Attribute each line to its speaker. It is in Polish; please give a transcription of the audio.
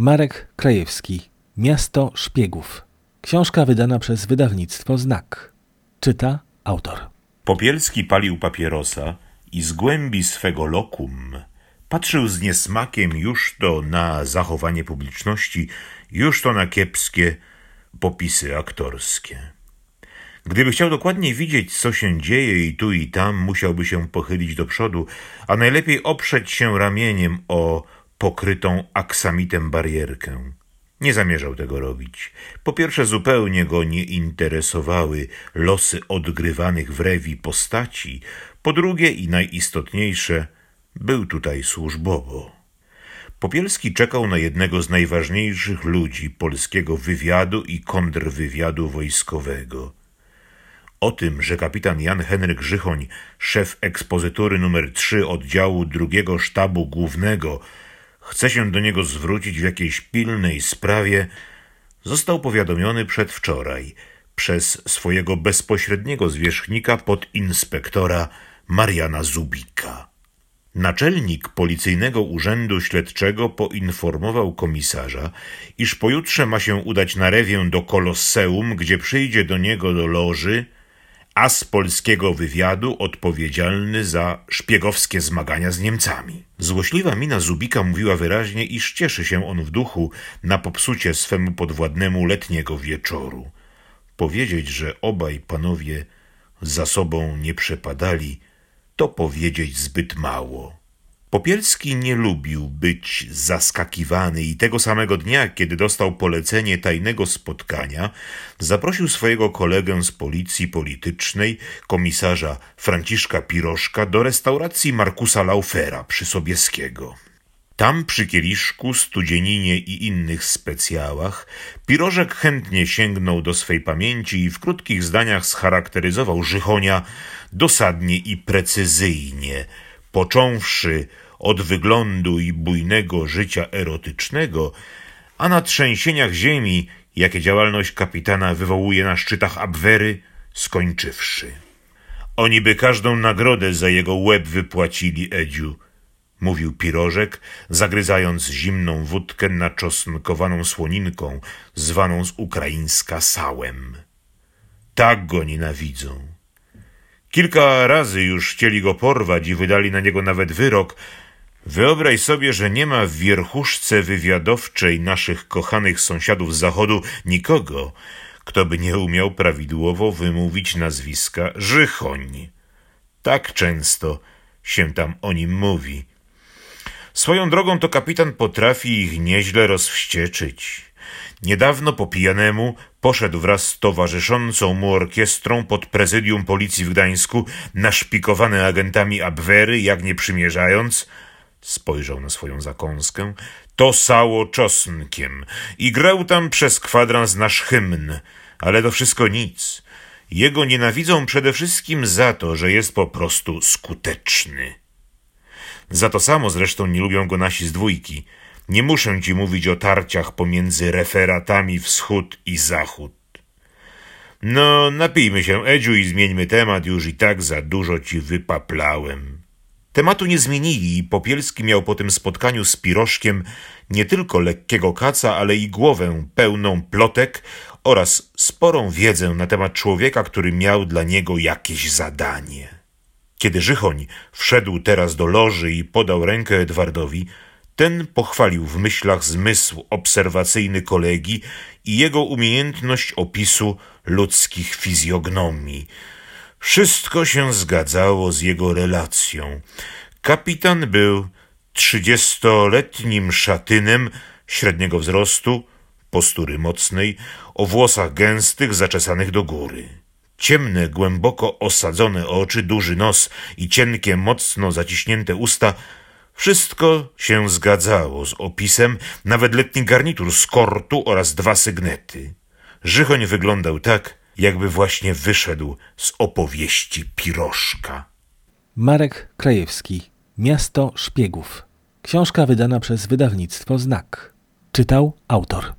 Speaker 1: Marek Krajewski Miasto Szpiegów. Książka wydana przez wydawnictwo Znak. Czyta autor.
Speaker 2: Popielski palił papierosa i z głębi swego lokum patrzył z niesmakiem już to na zachowanie publiczności, już to na kiepskie popisy aktorskie. Gdyby chciał dokładnie widzieć, co się dzieje i tu i tam, musiałby się pochylić do przodu, a najlepiej oprzeć się ramieniem o pokrytą aksamitem barierkę. Nie zamierzał tego robić. Po pierwsze, zupełnie go nie interesowały losy odgrywanych w rewi postaci. Po drugie i najistotniejsze, był tutaj służbowo. Popielski czekał na jednego z najważniejszych ludzi polskiego wywiadu i kontrwywiadu wojskowego. O tym, że kapitan Jan Henryk Żychoń, szef ekspozytury nr 3 oddziału drugiego sztabu głównego, chce się do niego zwrócić w jakiejś pilnej sprawie, został powiadomiony przedwczoraj przez swojego bezpośredniego zwierzchnika podinspektora Mariana Zubika. Naczelnik policyjnego urzędu śledczego poinformował komisarza, iż pojutrze ma się udać na rewię do Kolosseum, gdzie przyjdzie do niego do loży as polskiego wywiadu odpowiedzialny za szpiegowskie zmagania z Niemcami. Złośliwa mina Zubika mówiła wyraźnie, iż cieszy się on w duchu na popsucie swemu podwładnemu letniego wieczoru. Powiedzieć, że obaj panowie za sobą nie przepadali, to powiedzieć zbyt mało. Popielski nie lubił być zaskakiwany i tego samego dnia, kiedy dostał polecenie tajnego spotkania, zaprosił swojego kolegę z policji politycznej, komisarza Franciszka Piroszka, do restauracji Markusa Laufera przy Sobieskiego. Tam przy kieliszku, studzieninie i innych specjałach Pirożek chętnie sięgnął do swej pamięci i w krótkich zdaniach scharakteryzował Żychonia dosadnie i precyzyjnie – począwszy od wyglądu i bujnego życia erotycznego, a na trzęsieniach ziemi, jakie działalność kapitana wywołuje na szczytach Abwery, skończywszy. Oni by każdą nagrodę za jego łeb wypłacili, Edziu, mówił pirożek, zagryzając zimną wódkę naczosnkowaną słoninką, zwaną z ukraińska sałem. Tak go nienawidzą. Kilka razy już chcieli go porwać i wydali na niego nawet wyrok. Wyobraź sobie, że nie ma w wierchuszce wywiadowczej naszych kochanych sąsiadów z zachodu nikogo, kto by nie umiał prawidłowo wymówić nazwiska Żychoń. Tak często się tam o nim mówi. Swoją drogą to kapitan potrafi ich nieźle rozwścieczyć. Niedawno po pijanemu poszedł wraz z towarzyszącą mu orkiestrą pod prezydium policji w Gdańsku, naszpikowany agentami Abwery, jak nie przymierzając, spojrzał na swoją zakąskę, to sało czosnkiem i grał tam przez kwadrans nasz hymn, ale to wszystko nic. Jego nienawidzą przede wszystkim za to, że jest po prostu skuteczny. Za to samo zresztą nie lubią go nasi z dwójki – nie muszę ci mówić o tarciach pomiędzy referatami wschód i zachód. No, napijmy się, Edziu, i zmieńmy temat, już i tak za dużo ci wypaplałem. Tematu nie zmienili i Popielski miał po tym spotkaniu z Piroszkiem nie tylko lekkiego kaca, ale i głowę pełną plotek oraz sporą wiedzę na temat człowieka, który miał dla niego jakieś zadanie. Kiedy Żychoń wszedł teraz do loży i podał rękę Edwardowi, ten pochwalił w myślach zmysł obserwacyjny kolegi i jego umiejętność opisu ludzkich fizjognomii. Wszystko się zgadzało z jego relacją. Kapitan był trzydziestoletnim szatynem średniego wzrostu, postury mocnej, o włosach gęstych zaczesanych do góry. Ciemne, głęboko osadzone oczy, duży nos i cienkie, mocno zaciśnięte usta wszystko się zgadzało z opisem, nawet letni garnitur z kortu oraz dwa sygnety. Żychoń wyglądał tak, jakby właśnie wyszedł z opowieści Piroszka.
Speaker 1: Marek Krajewski Miasto Szpiegów Książka wydana przez wydawnictwo Znak Czytał autor